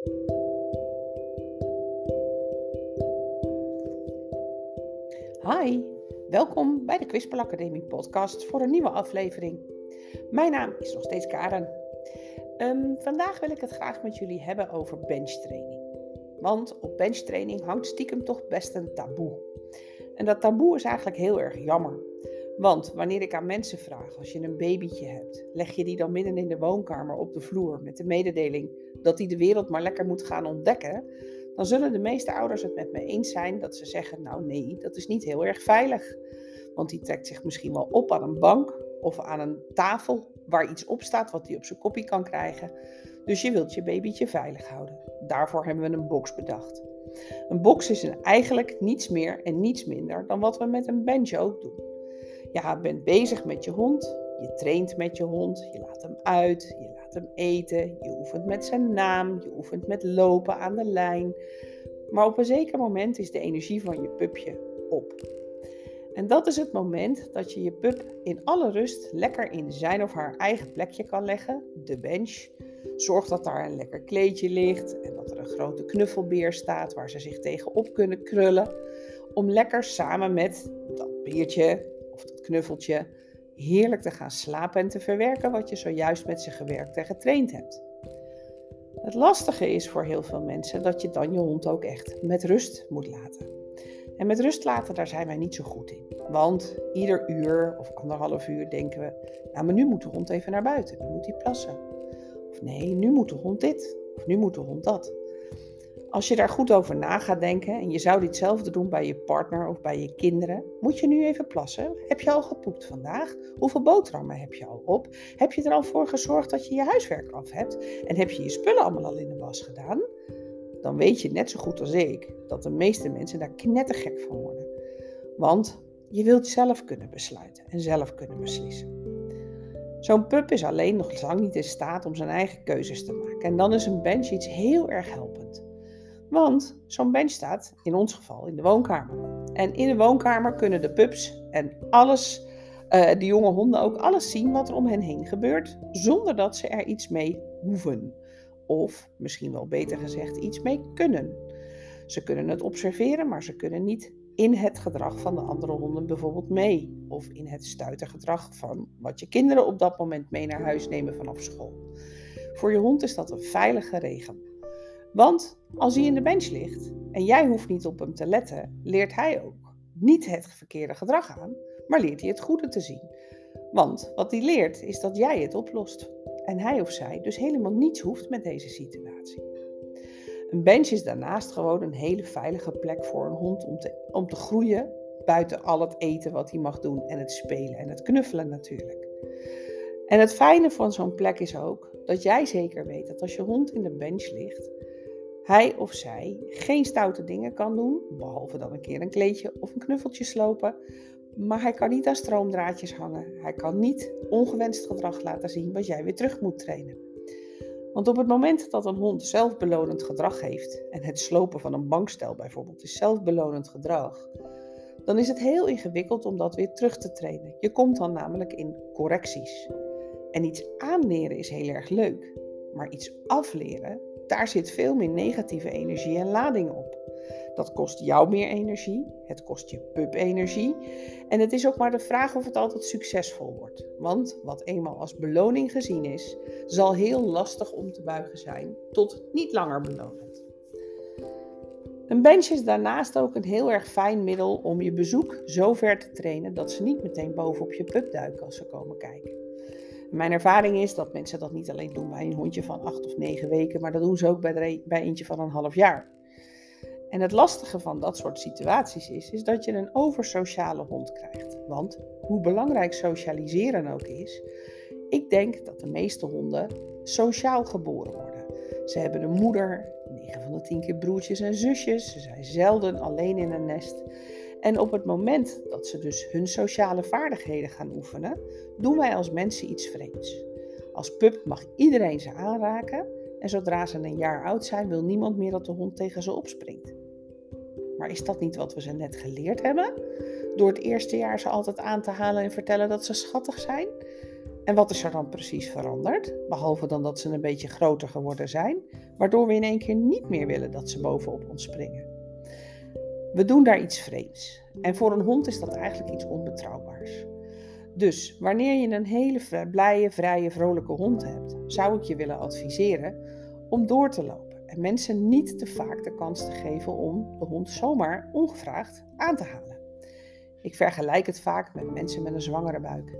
Hi, welkom bij de Kwispel Academie podcast voor een nieuwe aflevering. Mijn naam is nog steeds Karen. Um, vandaag wil ik het graag met jullie hebben over benchtraining. Want op benchtraining hangt stiekem toch best een taboe. En dat taboe is eigenlijk heel erg jammer. Want wanneer ik aan mensen vraag, als je een babytje hebt, leg je die dan midden in de woonkamer op de vloer met de mededeling dat hij de wereld maar lekker moet gaan ontdekken, dan zullen de meeste ouders het met me eens zijn dat ze zeggen: Nou, nee, dat is niet heel erg veilig. Want die trekt zich misschien wel op aan een bank of aan een tafel waar iets op staat wat hij op zijn kopie kan krijgen. Dus je wilt je babytje veilig houden. Daarvoor hebben we een box bedacht. Een box is eigenlijk niets meer en niets minder dan wat we met een bench ook doen. Je bent bezig met je hond, je traint met je hond, je laat hem uit, je laat hem eten, je oefent met zijn naam, je oefent met lopen aan de lijn. Maar op een zeker moment is de energie van je pupje op. En dat is het moment dat je je pup in alle rust lekker in zijn of haar eigen plekje kan leggen, de bench. Zorg dat daar een lekker kleedje ligt en dat er een grote knuffelbeer staat waar ze zich tegenop kunnen krullen. Om lekker samen met dat beertje of dat knuffeltje heerlijk te gaan slapen en te verwerken wat je zojuist met ze gewerkt en getraind hebt. Het lastige is voor heel veel mensen dat je dan je hond ook echt met rust moet laten. En met rust laten, daar zijn wij niet zo goed in. Want ieder uur of anderhalf uur denken we, nou maar nu moet de hond even naar buiten, nu moet hij plassen. Of nee, nu moet de hond dit, of nu moet de hond dat. Als je daar goed over na gaat denken en je zou ditzelfde doen bij je partner of bij je kinderen, moet je nu even plassen. Heb je al gepoept vandaag? Hoeveel boterhammen heb je al op? Heb je er al voor gezorgd dat je je huiswerk af hebt? En heb je je spullen allemaal al in de was gedaan? Dan weet je net zo goed als ik dat de meeste mensen daar knettergek van worden. Want je wilt zelf kunnen besluiten en zelf kunnen beslissen. Zo'n pup is alleen nog lang niet in staat om zijn eigen keuzes te maken. En dan is een bench iets heel erg helpend. Want zo'n bench staat, in ons geval, in de woonkamer. En in de woonkamer kunnen de pups en alles, uh, de jonge honden ook alles zien wat er om hen heen gebeurt, zonder dat ze er iets mee hoeven. Of misschien wel beter gezegd, iets mee kunnen. Ze kunnen het observeren, maar ze kunnen niet in het gedrag van de andere honden bijvoorbeeld mee. Of in het stuitergedrag van wat je kinderen op dat moment mee naar huis nemen vanaf school. Voor je hond is dat een veilige regel. Want als hij in de bench ligt en jij hoeft niet op hem te letten, leert hij ook niet het verkeerde gedrag aan, maar leert hij het goede te zien. Want wat hij leert is dat jij het oplost en hij of zij dus helemaal niets hoeft met deze situatie. Een bench is daarnaast gewoon een hele veilige plek voor een hond om te, om te groeien buiten al het eten wat hij mag doen en het spelen en het knuffelen natuurlijk. En het fijne van zo'n plek is ook dat jij zeker weet dat als je hond in de bench ligt, hij of zij geen stoute dingen kan doen, behalve dan een keer een kleedje of een knuffeltje slopen. Maar hij kan niet aan stroomdraadjes hangen. Hij kan niet ongewenst gedrag laten zien wat jij weer terug moet trainen. Want op het moment dat een hond zelfbelonend gedrag heeft, en het slopen van een bankstel bijvoorbeeld is zelfbelonend gedrag, dan is het heel ingewikkeld om dat weer terug te trainen. Je komt dan namelijk in correcties. En iets aanleren is heel erg leuk, maar iets afleren, daar zit veel meer negatieve energie en lading op. Dat kost jou meer energie, het kost je pup energie en het is ook maar de vraag of het altijd succesvol wordt. Want wat eenmaal als beloning gezien is, zal heel lastig om te buigen zijn tot niet langer belonend. Een bench is daarnaast ook een heel erg fijn middel om je bezoek zo ver te trainen dat ze niet meteen bovenop je pup duiken als ze komen kijken. Mijn ervaring is dat mensen dat niet alleen doen bij een hondje van acht of negen weken, maar dat doen ze ook bij, bij eentje van een half jaar. En het lastige van dat soort situaties is, is dat je een oversociale hond krijgt. Want hoe belangrijk socialiseren ook is, ik denk dat de meeste honden sociaal geboren worden. Ze hebben een moeder, 9 van de 10 keer broertjes en zusjes, ze zijn zelden alleen in een nest. En op het moment dat ze dus hun sociale vaardigheden gaan oefenen, doen wij als mensen iets vreemds. Als pup mag iedereen ze aanraken en zodra ze een jaar oud zijn, wil niemand meer dat de hond tegen ze opspringt. Maar is dat niet wat we ze net geleerd hebben? Door het eerste jaar ze altijd aan te halen en vertellen dat ze schattig zijn? En wat is er dan precies veranderd? Behalve dan dat ze een beetje groter geworden zijn. waardoor we in één keer niet meer willen dat ze bovenop ons springen. We doen daar iets vreemds. En voor een hond is dat eigenlijk iets onbetrouwbaars. Dus wanneer je een hele blije, vrije, vrolijke hond hebt, zou ik je willen adviseren om door te lopen en mensen niet te vaak de kans te geven om de hond zomaar ongevraagd aan te halen. Ik vergelijk het vaak met mensen met een zwangere buik.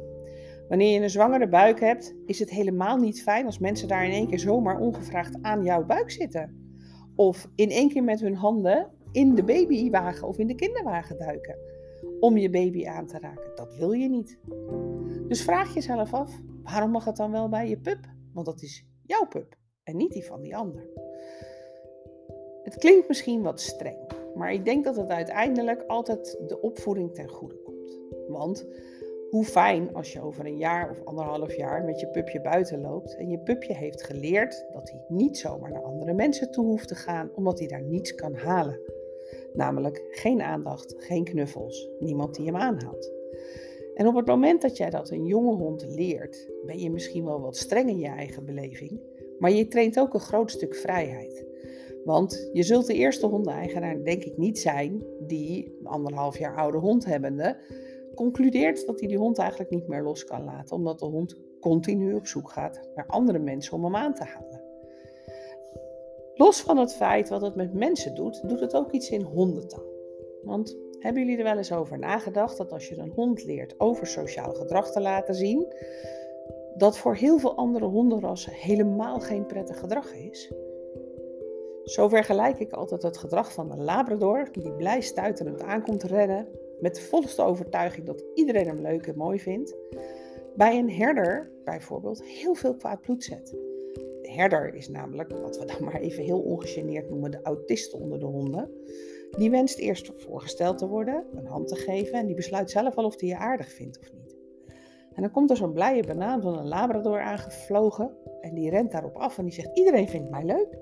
Wanneer je een zwangere buik hebt, is het helemaal niet fijn als mensen daar in één keer zomaar ongevraagd aan jouw buik zitten. Of in één keer met hun handen in de babywagen of in de kinderwagen duiken om je baby aan te raken. Dat wil je niet. Dus vraag jezelf af, waarom mag het dan wel bij je pup? Want dat is jouw pup en niet die van die ander. Het klinkt misschien wat streng, maar ik denk dat het uiteindelijk altijd de opvoeding ten goede komt. Want hoe fijn als je over een jaar of anderhalf jaar met je pupje buiten loopt en je pupje heeft geleerd dat hij niet zomaar naar andere mensen toe hoeft te gaan omdat hij daar niets kan halen. Namelijk geen aandacht, geen knuffels, niemand die hem aanhaalt. En op het moment dat jij dat een jonge hond leert, ben je misschien wel wat streng in je eigen beleving, maar je traint ook een groot stuk vrijheid. Want je zult de eerste hondeneigenaar denk ik niet zijn die, anderhalf jaar oude hond hebbende, concludeert dat hij die hond eigenlijk niet meer los kan laten, omdat de hond continu op zoek gaat naar andere mensen om hem aan te halen. Los van het feit wat het met mensen doet, doet het ook iets in hondentaal. Want hebben jullie er wel eens over nagedacht dat als je een hond leert over sociaal gedrag te laten zien, dat voor heel veel andere hondenrassen helemaal geen prettig gedrag is? Zo vergelijk ik altijd het gedrag van een Labrador, die blij stuiterend aankomt rennen, met de volste overtuiging dat iedereen hem leuk en mooi vindt, bij een herder bijvoorbeeld heel veel kwaad bloed zet herder is namelijk, wat we dan maar even heel ongegeneerd noemen, de autist onder de honden. Die wenst eerst voorgesteld te worden, een hand te geven en die besluit zelf wel of hij je aardig vindt of niet. En dan komt er zo'n blije banaan van een labrador aangevlogen en die rent daarop af en die zegt iedereen vindt mij leuk.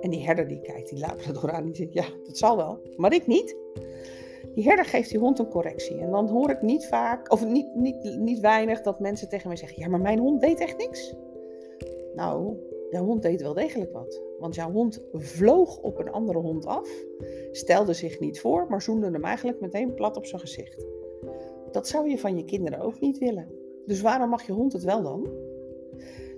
En die herder die kijkt die labrador aan en die zegt ja, dat zal wel, maar ik niet. Die herder geeft die hond een correctie. En dan hoor ik niet vaak, of niet, niet, niet weinig, dat mensen tegen mij zeggen: Ja, maar mijn hond deed echt niks. Nou, jouw hond deed wel degelijk wat. Want jouw hond vloog op een andere hond af, stelde zich niet voor, maar zoende hem eigenlijk meteen plat op zijn gezicht. Dat zou je van je kinderen ook niet willen. Dus waarom mag je hond het wel dan?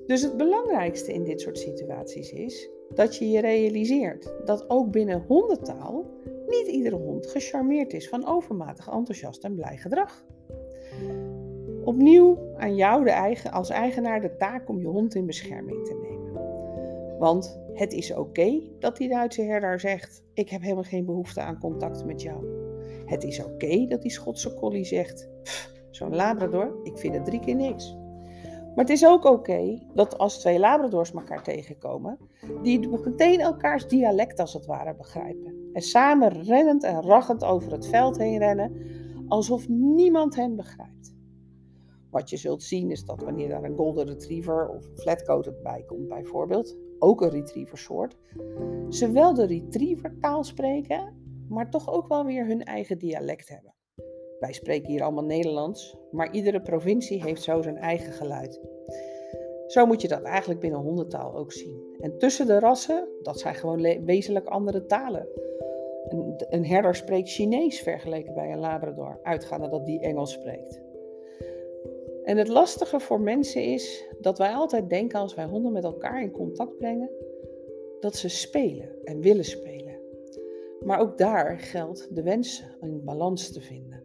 Dus het belangrijkste in dit soort situaties is dat je je realiseert dat ook binnen hondentaal niet iedere hond gecharmeerd is van overmatig enthousiast en blij gedrag. Opnieuw aan jou de eigen, als eigenaar de taak om je hond in bescherming te nemen. Want het is oké dat die Duitse herder zegt: Ik heb helemaal geen behoefte aan contact met jou. Het is oké dat die Schotse collie zegt: Zo'n Labrador, ik vind het drie keer niks. Maar het is ook oké dat als twee Labradors elkaar tegenkomen, die meteen elkaars dialect als het ware begrijpen. En samen rennend en raggend over het veld heen rennen, alsof niemand hen begrijpt. Wat je zult zien is dat wanneer daar een golden retriever of flatcoated bij komt bijvoorbeeld, ook een retriever soort, ze wel de retriever taal spreken, maar toch ook wel weer hun eigen dialect hebben. Wij spreken hier allemaal Nederlands, maar iedere provincie heeft zo zijn eigen geluid. Zo moet je dat eigenlijk binnen hondentaal ook zien. En tussen de rassen, dat zijn gewoon wezenlijk andere talen. Een, een herder spreekt Chinees vergeleken bij een Labrador, uitgaande dat die Engels spreekt. En het lastige voor mensen is dat wij altijd denken als wij honden met elkaar in contact brengen, dat ze spelen en willen spelen. Maar ook daar geldt de wens een balans te vinden.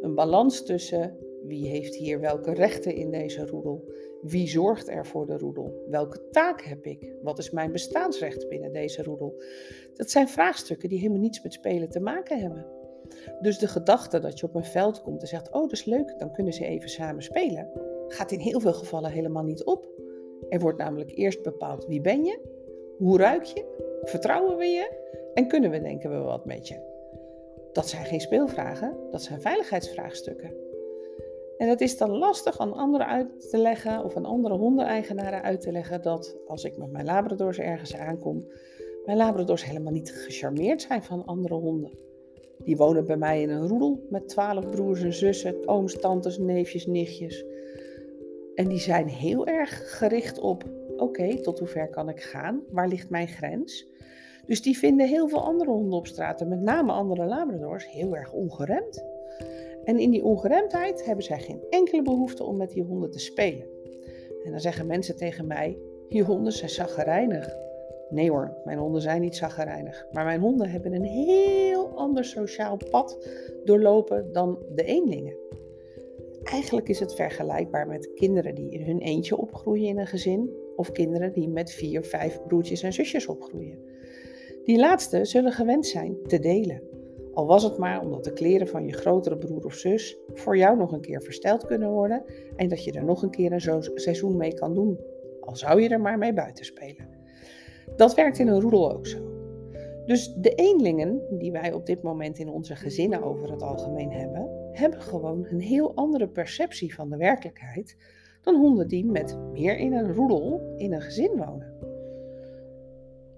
Een balans tussen wie heeft hier welke rechten in deze roedel, wie zorgt er voor de roedel, welke taak heb ik, wat is mijn bestaansrecht binnen deze roedel. Dat zijn vraagstukken die helemaal niets met spelen te maken hebben. Dus de gedachte dat je op een veld komt en zegt: Oh, dat is leuk, dan kunnen ze even samen spelen, gaat in heel veel gevallen helemaal niet op. Er wordt namelijk eerst bepaald wie ben je, hoe ruik je, vertrouwen we je en kunnen we denken we wat met je. Dat zijn geen speelvragen, dat zijn veiligheidsvraagstukken. En het is dan lastig aan anderen uit te leggen of aan andere hondeneigenaren uit te leggen dat als ik met mijn labradors ergens aankom, mijn labradors helemaal niet gecharmeerd zijn van andere honden. Die wonen bij mij in een roedel met twaalf broers en zussen, ooms, tantes, neefjes, nichtjes. En die zijn heel erg gericht op oké, tot hoe ver kan ik gaan? Waar ligt mijn grens? Dus die vinden heel veel andere honden op straat, en met name andere Labradors, heel erg ongeremd. En in die ongeremdheid hebben zij geen enkele behoefte om met die honden te spelen. En dan zeggen mensen tegen mij: Je honden zijn zaggerijnig. Nee hoor, mijn honden zijn niet zaggerijnig. Maar mijn honden hebben een heel ander sociaal pad doorlopen dan de eenlingen. Eigenlijk is het vergelijkbaar met kinderen die in hun eentje opgroeien in een gezin, of kinderen die met vier, vijf broertjes en zusjes opgroeien. Die laatste zullen gewend zijn te delen. Al was het maar omdat de kleren van je grotere broer of zus voor jou nog een keer versteld kunnen worden en dat je er nog een keer een seizoen mee kan doen. Al zou je er maar mee buiten spelen. Dat werkt in een roedel ook zo. Dus de eenlingen die wij op dit moment in onze gezinnen over het algemeen hebben, hebben gewoon een heel andere perceptie van de werkelijkheid dan honden die met meer in een roedel in een gezin wonen.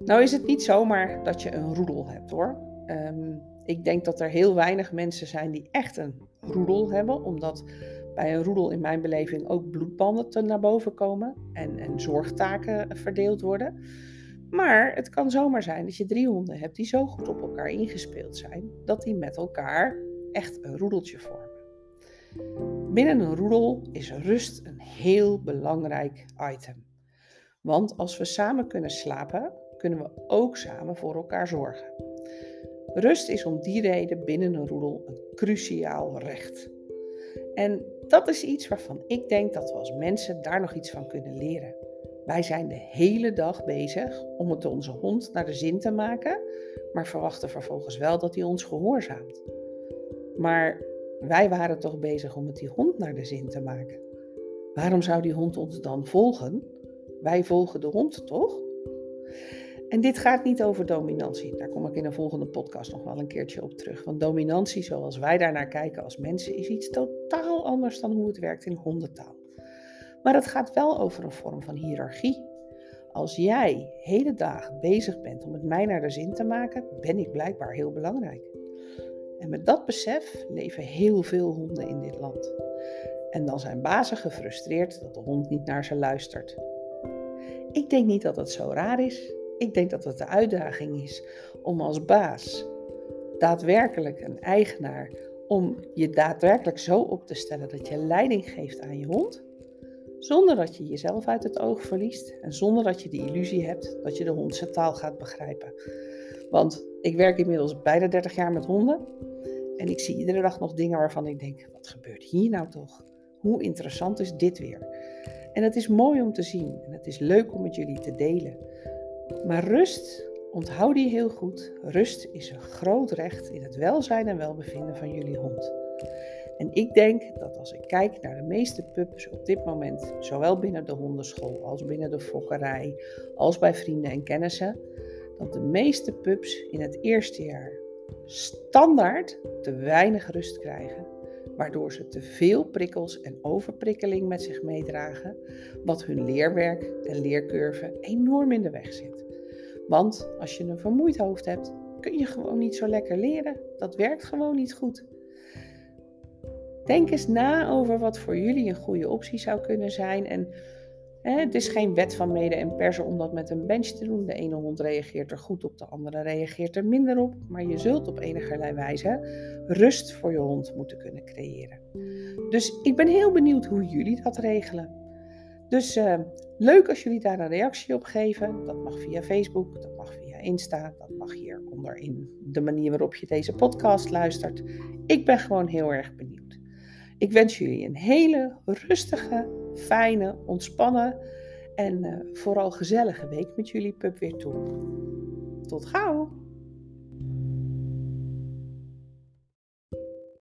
Nou is het niet zomaar dat je een roedel hebt hoor. Ehm, ik denk dat er heel weinig mensen zijn die echt een roedel hebben, omdat bij een roedel in mijn beleving ook bloedbanden te naar boven komen en, en zorgtaken verdeeld worden. Maar het kan zomaar zijn dat je drie honden hebt die zo goed op elkaar ingespeeld zijn dat die met elkaar echt een roedeltje vormen. Binnen een roedel is rust een heel belangrijk item. Want als we samen kunnen slapen, kunnen we ook samen voor elkaar zorgen. Rust is om die reden binnen een roedel een cruciaal recht. En dat is iets waarvan ik denk dat we als mensen daar nog iets van kunnen leren. Wij zijn de hele dag bezig om het onze hond naar de zin te maken, maar verwachten vervolgens wel dat hij ons gehoorzaamt. Maar wij waren toch bezig om het die hond naar de zin te maken. Waarom zou die hond ons dan volgen? Wij volgen de hond toch? En dit gaat niet over dominantie. Daar kom ik in een volgende podcast nog wel een keertje op terug. Want dominantie, zoals wij daarnaar kijken als mensen, is iets totaal anders dan hoe het werkt in hondentaal. Maar het gaat wel over een vorm van hiërarchie. Als jij hele dagen bezig bent om het mij naar de zin te maken, ben ik blijkbaar heel belangrijk. En met dat besef leven heel veel honden in dit land. En dan zijn bazen gefrustreerd dat de hond niet naar ze luistert. Ik denk niet dat het zo raar is. Ik denk dat het de uitdaging is om als baas daadwerkelijk een eigenaar, om je daadwerkelijk zo op te stellen dat je leiding geeft aan je hond, zonder dat je jezelf uit het oog verliest en zonder dat je de illusie hebt dat je de hond taal gaat begrijpen. Want ik werk inmiddels bijna 30 jaar met honden en ik zie iedere dag nog dingen waarvan ik denk: wat gebeurt hier nou toch? Hoe interessant is dit weer? En het is mooi om te zien en het is leuk om met jullie te delen. Maar rust, onthoud die heel goed. Rust is een groot recht in het welzijn en welbevinden van jullie hond. En ik denk dat als ik kijk naar de meeste pups op dit moment, zowel binnen de hondenschool als binnen de fokkerij, als bij vrienden en kennissen, dat de meeste pups in het eerste jaar standaard te weinig rust krijgen, waardoor ze te veel prikkels en overprikkeling met zich meedragen, wat hun leerwerk en leercurve enorm in de weg zit. Want als je een vermoeid hoofd hebt, kun je gewoon niet zo lekker leren. Dat werkt gewoon niet goed. Denk eens na over wat voor jullie een goede optie zou kunnen zijn. En hè, het is geen wet van mede en persen om dat met een bench te doen. De ene hond reageert er goed op, de andere reageert er minder op. Maar je zult op enige wijze rust voor je hond moeten kunnen creëren. Dus ik ben heel benieuwd hoe jullie dat regelen. Dus uh, leuk als jullie daar een reactie op geven. Dat mag via Facebook, dat mag via Insta, dat mag hieronder in de manier waarop je deze podcast luistert. Ik ben gewoon heel erg benieuwd. Ik wens jullie een hele rustige, fijne, ontspannen en uh, vooral gezellige week met jullie pup weer toe. Tot gauw!